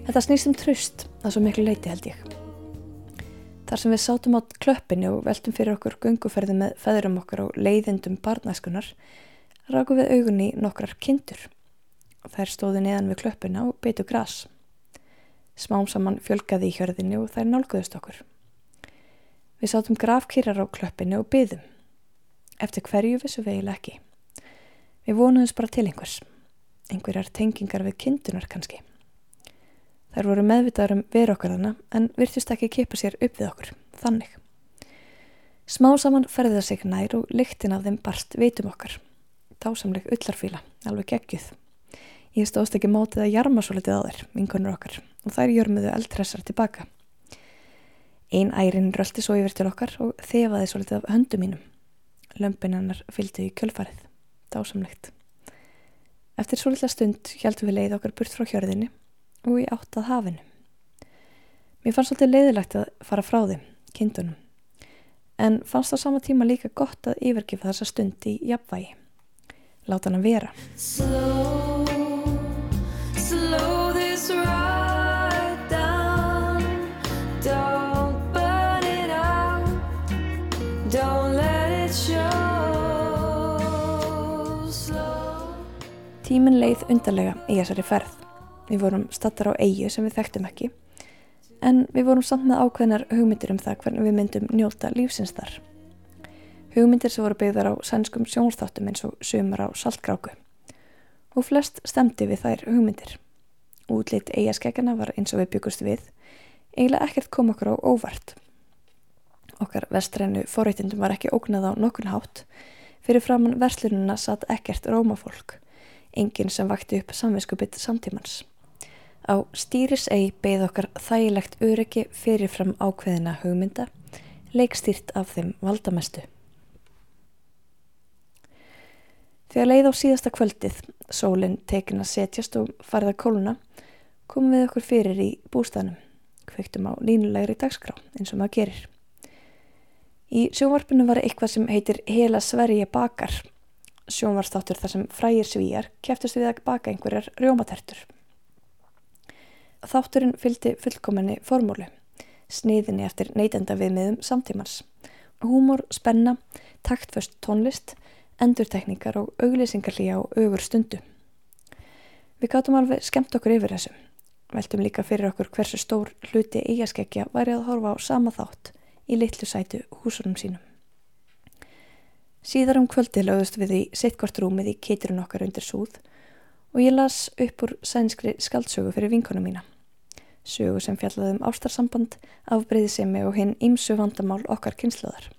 Þetta snýst um tröst að svo miklu leiti held ég. Þar sem við sátum á klöppinu og veltum fyrir okkur gunguferði með feðurum okkar og leiðindum barnæskunar, rakum við augunni nokkrar kindur. Þær stóðu neðan við klöppina og beitu gras. Smám saman fjölgaði í hjörðinu og þær nálguðust okkur. Við sátum grafkýrar á klöppinu og byðum. Eftir hverju vissu eiginlega ekki. Við vonuðum bara til einhvers. Einhverjar tengingar við kindunar kannski. Þær voru meðvitaður um veru okkar þannig en virtist ekki kipa sér upp við okkur, þannig. Smá saman ferði það sig nær og lyktin af þeim barst veitum okkar. Dásamleg ullarfíla, alveg geggjuð. Ég stóðst ekki mótið að jarma svo litið á þær, vinkonur okkar, og þær jörmuðu eldressar tilbaka. Einn ærin röldi svo yfir til okkar og þefaði svo litið af höndu mínum. Lömpinannar fylgdi í kjölfarið. Dásamlegt. Eftir svo litla stund heldum við leið okkar burt frá hjörðinni og í átt að hafinu. Mér fannst svolítið leiðilegt að fara frá þeim, kindunum, en fannst á sama tíma líka gott að yfirgefa þessa stund í jafnvægi. Láta hann vera. Slow, slow this right down Don't burn it out Don't let it show Slow Tímin leið undarlega í þessari ferð. Við vorum stattar á eigi sem við þekktum ekki en við vorum samt með ákveðnar hugmyndir um það hvernig við myndum njóta lífsins þar. Hugmyndir sem voru byggðar á sænskum sjónstáttum eins og sumar á saltgráku og flest stemdi við þær hugmyndir. Útlitt eigaskeggana var eins og við byggust við, eiginlega ekkert kom okkur á óvart. Okkar vestrænu forreitindum var ekki ógnað á nokkun hátt, fyrir framann verslununa satt ekkert rómafólk, enginn sem vakti upp samvinskupitt samtímans. Á stýris eigi beigð okkar þægilegt öryggi fyrirfram ákveðina hugmynda, leikstýrt af þeim valdamestu. Þegar leið á síðasta kvöldið, sólinn tekin að setjast og farið að kóluna, komum við okkur fyrir í bústæðnum, kvöktum á línulegri dagskrá eins og maður gerir. Í sjónvarpinu var eitthvað sem heitir Hela Sverige bakar, sjónvarstáttur þar sem frægir svíjar kæftust við að baka einhverjar rjómatertur. Þátturinn fylgdi fullkominni formúlu, sniðinni eftir neytenda viðmiðum samtímans. Húmor, spenna, taktföst tónlist, endurtekningar og auglýsingarlíja og augur stundu. Við gáttum alveg skemmt okkur yfir þessu. Veltum líka fyrir okkur hversu stór hluti eigaskeggja væri að horfa á sama þátt í litlu sætu húsunum sínum. Síðar um kvöldi lögðust við í sittkort rúmið í keiturinn okkar undir súð og ég las upp úr sænskri skaldsögu fyrir vinkonu mína sögu sem fjallaðum ástarsamband, afbreyðisemi og hinn ímsu vandamál okkar kynsluðar.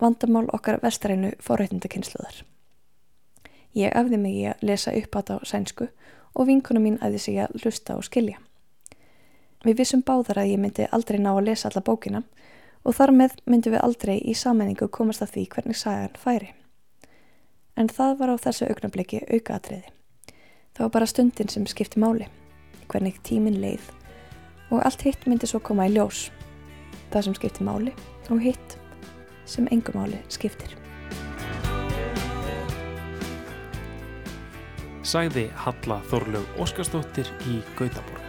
vandamál okkar vestarænu forrættindakynsluðar. Ég afði mig í að lesa upp á þetta á sænsku og vinkuna mín æði sig að lusta og skilja. Við vissum báðar að ég myndi aldrei ná að lesa alla bókina og þar með myndum við aldrei í sammenningu komast að því hvernig sagan færi. En það var á þessu augnabliki aukaatriði. Það var bara stundin sem skipti máli, hvernig tímin leið og allt hitt myndi svo koma í ljós. Það sem skipti máli og hitt sem engum máli skiptir. Sæði Halla Þorlaug Óskarsdóttir í Gautaborg.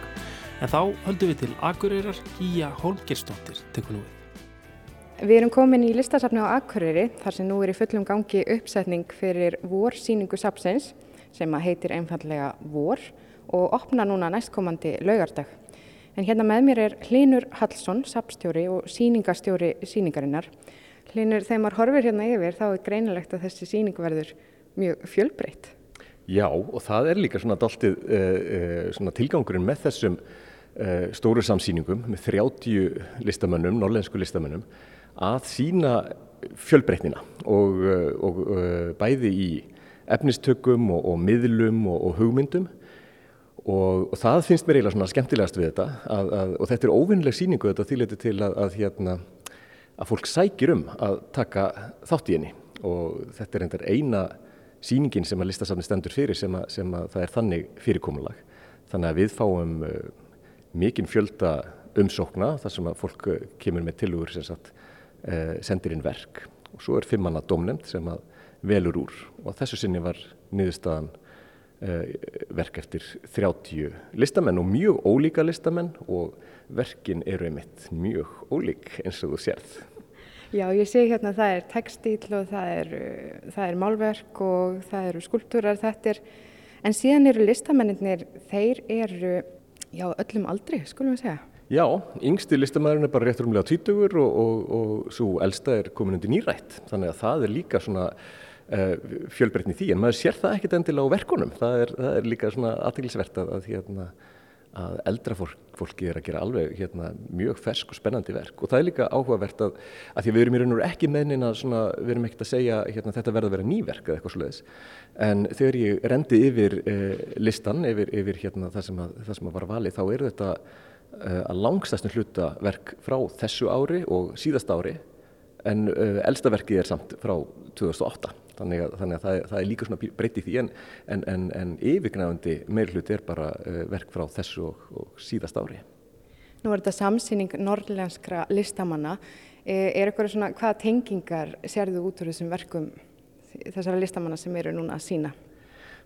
En þá höldum við til Akureyrar Gíja Holmgersdóttir tekur nú við. Við erum komin í listasafni á Akureyri þar sem nú er í fullum gangi uppsetning fyrir vorsýningu sapsins sem heitir einfallega vor og opna núna næstkomandi laugardag. En hérna með mér er Hlinur Hallsson, sapstjóri og síningastjóri síningarinnar. Hlinur, þegar maður horfir hérna yfir þá er greinilegt að þessi síning verður mjög fjölbreytt. Já og það er líka svona daltið uh, uh, svona tilgangurinn með þessum uh, stóru samsýningum með 30 listamönnum, norlensku listamönnum að sína fjölbreytnina og, og bæði í efnistökum og, og miðlum og, og hugmyndum. Og það finnst mér eiginlega svona skemmtilegast við þetta að, að, og þetta er óvinnileg síningu þetta þýleiti til að, að hérna að fólk sækir um að taka þátt í henni. Og þetta er einnig eina síningin sem að listasafni stendur fyrir sem að, sem að það er þannig fyrirkomulag. Þannig að við fáum uh, mikinn fjölda umsókna þar sem að fólk uh, kemur með tilugur sem sagt, uh, sendir inn verk. Og svo er fimmanna domnend sem að velur úr og þessu sinni var niðurstaðan uh, verk eftir 30 listamenn og mjög ólíka listamenn og verkin eru einmitt mjög ólík eins og þú sérð. Já, ég sé hérna að það er textíl og það er, það er málverk og það eru skulptúrar, þetta er, en síðan eru listamennir, þeir eru, já, öllum aldri, skulum við segja. Já, yngsti listamæðurinn er bara rétt rúmlega tvítugur og, og, og svo elsta er komin undir nýrætt, þannig að það er líka svona fjölbreytni því, en maður sér það ekkert endilega á verkonum, það er, það er líka svona aðtækilsvert að, að hérna, að eldra fólk, fólki er að gera alveg hérna, mjög fersk og spennandi verk. Og það er líka áhugavert að, að því að við erum í raun og ekki meðnin að svona, við erum ekkert að segja hérna, þetta verður að vera nýverk eða eitthvað svoleiðis. En þegar ég rendi yfir eh, listan, yfir, yfir hérna, það, sem að, það sem að var valið þá eru þetta eh, að langstæstum hluta verk frá þessu ári og síðast ári en eh, elsta verkið er samt frá 2008 þannig að, þannig að það, er, það er líka svona breytið því en, en, en, en yfirgnæfandi meirhluti er bara uh, verk frá þessu og, og síðast ári. Nú er þetta samsýning norrlenskra listamanna. Er eitthvað svona, hvaða tengingar sérðu út úr þessum verkum þessara listamanna sem eru núna að sína?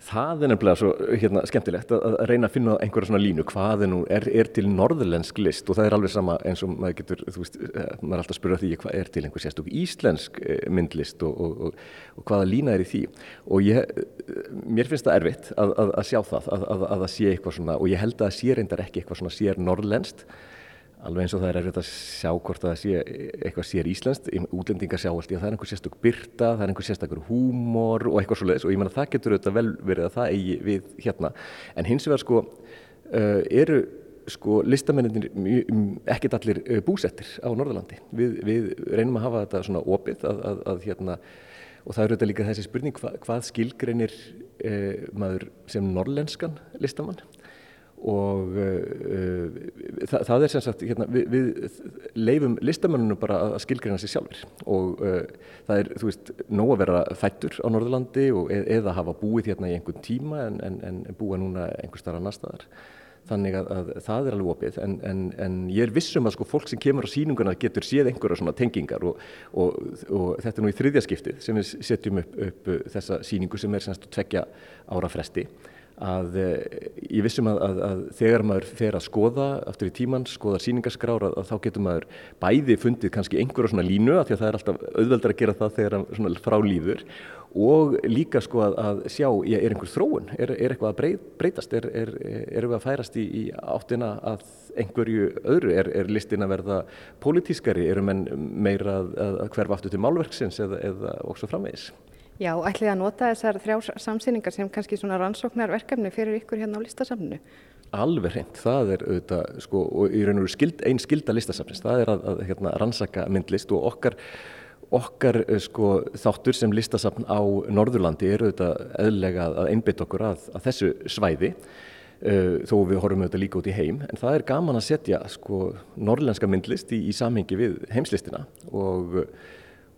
Það er nefnilega svo hérna, skemmtilegt að, að reyna að finna einhverja svona línu. Hvað er, er, til norðlensk list? Og það er alveg sama eins og maður getur, þú veist, eh, maður er alltaf að spyrja því hvað er til einhver sérstök íslensk eh, myndlist og, og, og, og hvaða lína er í því? Og ég, eh, mér finnst það erfitt að, að, að sjá það, að það sé eitthvað svona og ég held að það sé reyndar ekki eitthvað svona sér norðlenst alveg eins og það er erfitt að sjá hvort það sé eitthvað sér íslenskt, útlendingar sjá allt í að það er einhver sérstök byrta, það er einhver sérstakur húmor og eitthvað svo leiðis og ég menna það getur auðvitað vel verið að það eigi við hérna. En hins vegar sko uh, eru sko listamennir ekkert allir uh, búsettir á Norðalandi við, við reynum að hafa þetta svona opið að, að, að hérna. Og það eru auðvitað líka þessi spurning hva, hvað skilgreinir uh, maður sem norrlenskan listamann og uh, það, það er sem sagt hérna, við, við leifum listamennunum bara að skilgreina sér sjálfur og uh, það er, þú veist, nóg að vera fættur á Norðurlandi og, e eða hafa búið hérna í einhvern tíma en, en, en búa núna einhver starf annar staðar. Þannig að, að það er alveg opið. En, en, ég er vissum að sko fólk sem kemur á sínunguna getur séð einhverja svona tengingar og, og, og þetta er nú í þriðja skiptið sem við setjum upp, upp þessa síningu sem er semst tveggja ára fresti að eh, ég vissum að, að, að þegar maður fer að skoða aftur í tíman, skoða síningarskrár að, að þá getur maður bæði fundið kannski einhverja svona línu að því að það er alltaf auðveldar að gera það þegar svona frá líður og líka sko að sjá, já, er einhver þróun, er, er eitthvað að breytast, er, er, erum við að færast í, í áttina að einhverju öðru, er listin að verða pólitískari, erum en meira að hverfa aftur til málverksins eða, eða og svo framvegis. Já, ætlið að nota þessar þrjá samsýningar sem kannski svona rannsóknarverkefni fyrir ykkur hérna á listasamnu? Alveg hreint, það er auðvitað, sko, og í raun og veru skild, einn skilda listasafnins, það er að, að hérna, rannsaka myndlist og okkar, okkar sko, þáttur sem listasafn á Norðurlandi eru þetta eðlega að einbytta okkur að, að þessu svæði Uh, þó við horfum auðvitað líka út í heim en það er gaman að setja sko norrlenska myndlist í, í samhengi við heimslistina og,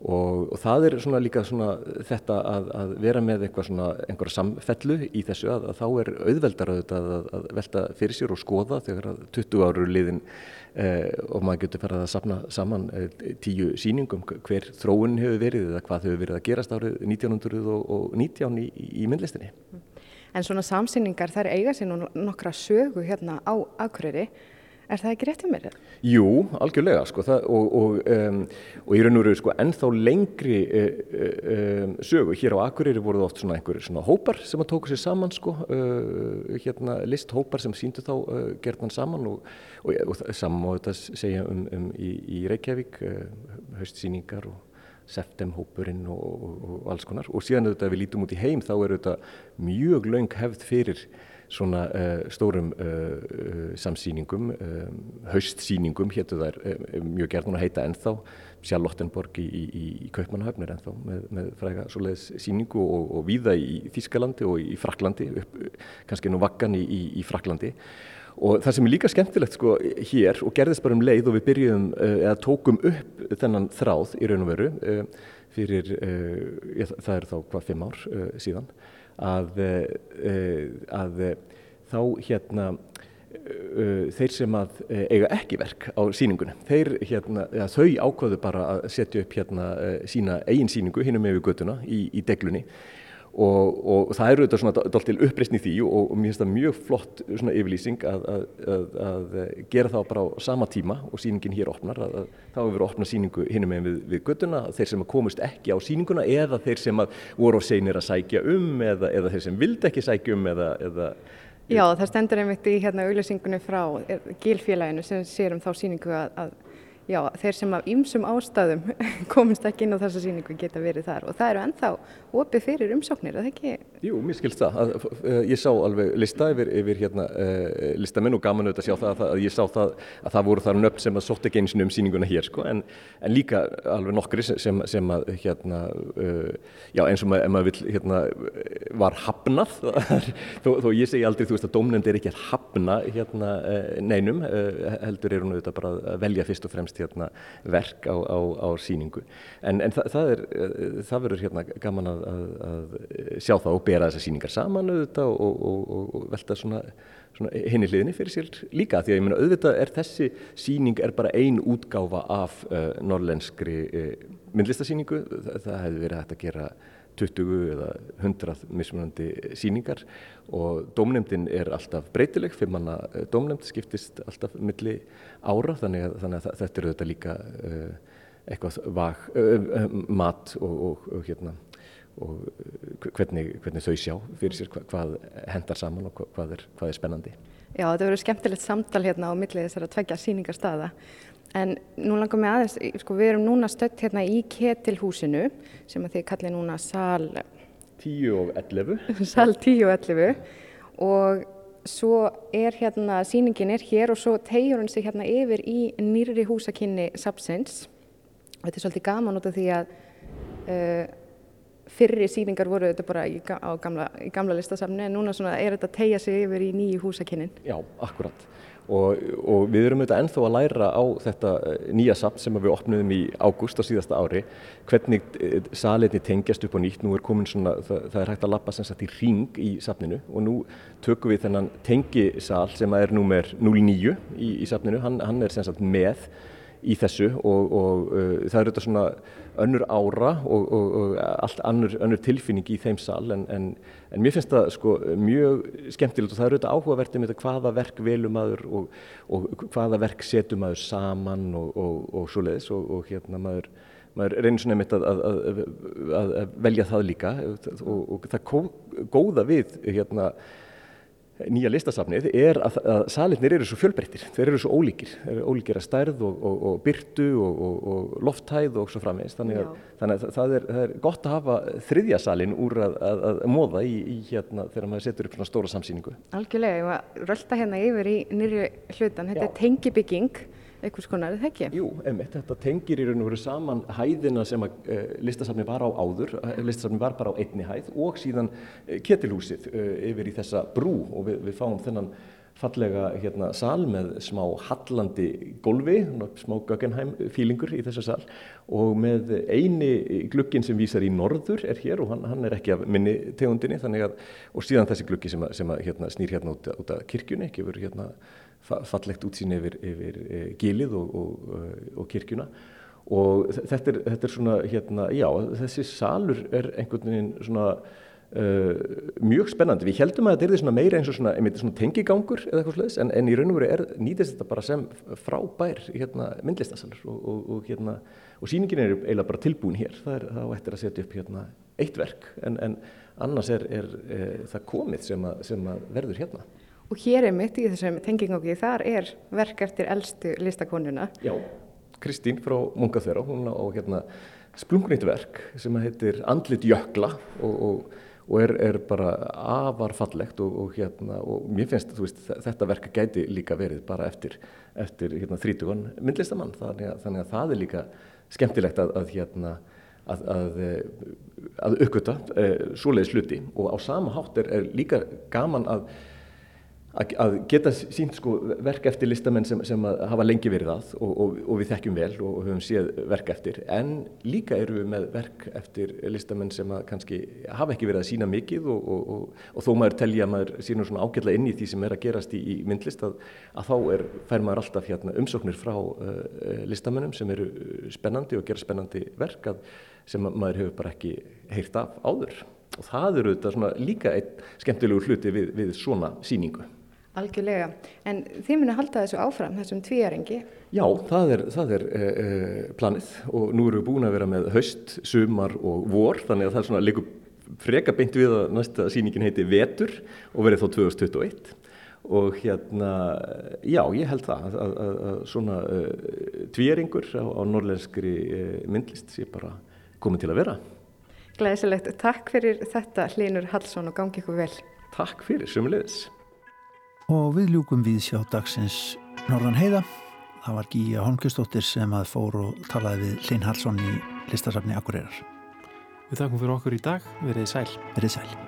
og, og það er svona líka svona þetta að, að vera með eitthvað svona einhverja samfellu í þessu að, að þá er auðveldar auðvitað að, að velta fyrir sér og skoða þegar að 20 áru liðin uh, og maður getur farið að sapna saman uh, tíu síningum hver þróun hefur verið eða hvað hefur verið að gerast árið 1919 í, í myndlistinni. En svona samsýningar þær eiga sér nú nokkra sögu hérna á Akureyri. Er það ekki rétt um mér? Jú, algjörlega sko það, og, og, um, og í raun og veru sko ennþá lengri uh, um, sögu. Hér á Akureyri voru það oft svona einhverjir svona hópar sem að tóku sér saman sko, uh, hérna listhópar sem síndu þá uh, gerðan saman og, og saman má þetta segja um, um í, í Reykjavík, haustsýningar og septemhópurinn og alls konar og síðan auðvitað við lítum út í heim þá er auðvitað mjög laung hefð fyrir svona uh, stórum uh, samsýningum, um, haustsýningum héttu þær mjög gerðan að heita ennþá. Charlottenborg í, í, í Kaupmannahöfnir ennþá með, með fræga svoleiðis síningu og, og víða í Þískalandi og í Fraklandi, upp, kannski nú vakkan í, í Fraklandi og það sem er líka skemmtilegt sko hér og gerðist bara um leið og við byrjuðum eða tókum upp þennan þráð í raun og veru fyrir, ja, það er þá hvað, fimm ár síðan að, að þá hérna þeir sem að eiga ekki verk á síningunum, þeir hérna, ja, þau ákvaðu bara að setja upp hérna sína eigin síningu hinnum við göttuna í, í deglunni og, og það eru þetta svona dáltil uppreysni því og, og mér finnst það mjög flott svona yfirlýsing að, að, að, að gera það bara á sama tíma og síningin hér opnar, þá hefur verið að opna síningu hinnum með við, við göttuna, þeir sem komust ekki á síninguna eða þeir sem voru á seinir að sækja um eða, eða þeir sem vildi ekki sækja um eða, eða Já, það stendur einmitt í hérna auðlýsingunni frá Gilfélaginu sem sér um þá síningu að já, þeir sem af ýmsum ástæðum komist ekki inn á þessa síningu geta verið þar og það eru ennþá opið fyrir umsóknir, er það ekki? Jú, mér skilst það. Að, uh, ég sá alveg lista yfir, yfir hérna, uh, listamenn og gaman auðvitað að sjá það að ég sá það að það voru þar nöfn sem að sótt ekki eins um síninguna hér sko, en, en líka alveg nokkri sem, sem að hérna, uh, já eins og maður, maður vill hérna, var hafnað, þó, þó ég segi aldrei þú veist að domnend er ekki að hafna hérna, neinum, heldur er hún auðvitað bara að velja fyrst og fremst hérna, verk á, á, á síningu. En, en það, það, er, það verður hérna gaman að, að, að sjá það og bera þessar síningar saman auðvitað og, og, og, velta svona, svona henni hliðinni fyrir sér líka því að ég meina auðvitað er þessi síning er bara ein útgáfa af uh, norrlenskri uh, myndlistasíningu það, það hefði verið hægt að gera 20 eða 100 mismunandi síningar og dómnefndin er alltaf breytileg, fyrir manna dómnefnd skiptist alltaf milli ára þannig að, þannig að þetta eru þetta líka uh, eitthvað vag, uh, mat og, og hérna og hvernig, hvernig þau sjá fyrir sér hvað, hvað hendar saman og hvað er, hvað er spennandi. Já, þetta verður skemmtilegt samtal hérna á millið þessara tveggja síningarstaða en nú langar mig aðeins, sko við erum núna stött hérna í Ketilhúsinu sem að þið kallir núna sal 10 og 11 sal 10 og 11 og svo er hérna, síningin er hér og svo tegjur hún sig hérna yfir í nýri húsakinni og þetta er svolítið gaman út af því að uh, fyrri síningar voru þetta bara í, gamla, í gamla listasafni en núna er þetta að tegja sig yfir í nýju húsakinnin. Já, akkurat. Og, og við erum auðvitað ennþá að læra á þetta eh, nýja safn sem við opnum í ágúst á síðasta ári. Hvernig eh, salinni tengjast upp á nýtt. Nú er komin svona, það, það er hægt að lappa sem sagt í ring í safninu. Og nú tökum við þennan tengisal sem er númer 09 í, í safninu, hann, hann er sem sagt með í þessu og, og uh, það er þetta svona önnur ára og, og, og allt annur, önnur tilfinning í þeim sal en, en, en mér finnst það sko mjög skemmtilegt og það er þetta áhugavert um þetta hvaða verk velum maður og hvaða verk setum maður saman og svo leiðis og hérna maður maður reynir svona einmitt að, að, að, að velja það líka og það góða við hérna nýja listasafnið er að, að salinnir eru svo fjölbreyttir, þeir eru svo ólíkir, þeir eru ólíkir að stærð og, og, og byrtu og, og lofthæð og svo framvegist, þannig að, þannig að það, er, það er gott að hafa þriðja salin úr að, að móða í, í hérna þegar maður setur upp svona stóra samsýningu. Algjörlega, ég var rölda hérna yfir í nýri hlutan, þetta Já. er tengibygging einhvers konar, er það ekki? Jú, emitt, þetta tengir í raun og veru saman hæðina sem að uh, listasafni var á áður, listasafni var bara á einni hæð og síðan uh, ketilhúsið uh, yfir í þessa brú og við, við fáum þennan fallega hérna, sal með smá hallandi gólfi, smá Guggenheim fílingur í þessa sal og með eini glukkin sem vísar í norður er hér og hann, hann er ekki af minni tegundinni að, og síðan þessi glukki sem, að, sem að, hérna, snýr hérna út, út af kirkjunni, verið hérna fallegt útsýn yfir, yfir e, gilið og, og, eh, og kirkjuna og þetta er, þetta er svona hérna, já þessi salur er einhvern veginn svona Uh, mjög spennandi. Við heldum að þetta er meira eins og svona, svona tengigangur eða eitthvað sluðis en, en í raun og veru er, nýtist þetta bara sem frábær hérna, myndlistasalur og, og, hérna, síningin er eiginlega bara tilbúin hér. Það er þá eftir að setja upp hérna, eitt verk en, en annars er, er, er það komið sem, að, sem að verður hérna. Og hér er mitt í þessum tengigangi, þar er verk eftir eldstu listakonuna. Já, Kristín frá Mungaþverá, hún á hérna, splungnýtt verk sem heitir Andlit Jökla og og er, er bara afar fallegt og, og, hérna, og mér finnst veist, þetta verka gæti líka verið bara eftir, eftir hérna, 30 myndlistamann þannig að, þannig að það er líka skemmtilegt að, að, hérna, að uppgöta eh, svoleiðis sluti og á sama hátt er, er líka gaman að að geta sínt sko verk eftir listamenn sem, sem hafa lengi verið að og, og, og við þekkjum vel og, og höfum séð verk eftir en líka eru við með verk eftir listamenn sem kannski hafa ekki verið að sína mikið og þó maður telja að maður sínur svona ágjörlega inn í því sem er að gerast í, í myndlist að, að þá er, fær maður alltaf hérna, umsóknir frá uh, listamennum sem eru spennandi og gera spennandi verk að, sem maður hefur bara ekki heyrt af áður og það eru þetta líka einn skemmtilegur hluti við, við svona síningu. Algjörlega, en þið munið halda þessu áfram, þessum tvíarengi? Já, það er, það er uh, planið og nú erum við búin að vera með haust, sumar og vor, þannig að það er svona líka freka beint við að næsta síningin heiti Vetur og verið þá 2021 og hérna, já, ég held það að, að, að svona uh, tvíarengur á, á norlenskri uh, myndlist sé bara komið til að vera. Gleðislegt, takk fyrir þetta Hlinur Hallsson og gangi ykkur vel. Takk fyrir, sumulegis og við ljúkum við sjá dagsins Norðan heiða. Það var Gíja Holmkjörnsdóttir sem að fór og talaði við Linn Hallsson í listasafni Akureyrar. Við þakkum fyrir okkur í dag. Verðið sæl. Verðið sæl.